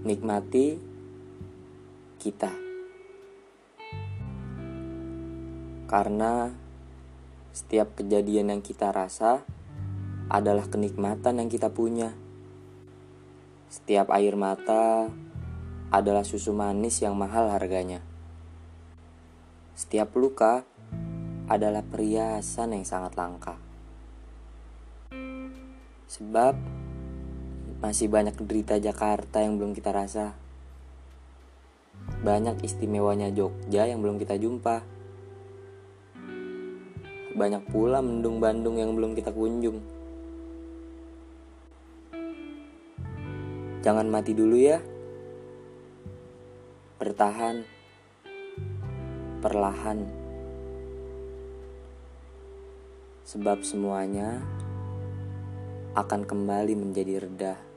nikmati kita. Karena setiap kejadian yang kita rasa adalah kenikmatan yang kita punya. Setiap air mata adalah susu manis yang mahal harganya. Setiap luka adalah perhiasan yang sangat langka. Sebab masih banyak derita Jakarta yang belum kita rasa. Banyak istimewanya Jogja yang belum kita jumpa. Banyak pula mendung Bandung yang belum kita kunjung. Jangan mati dulu ya. Bertahan. Perlahan. Sebab semuanya akan kembali menjadi reda.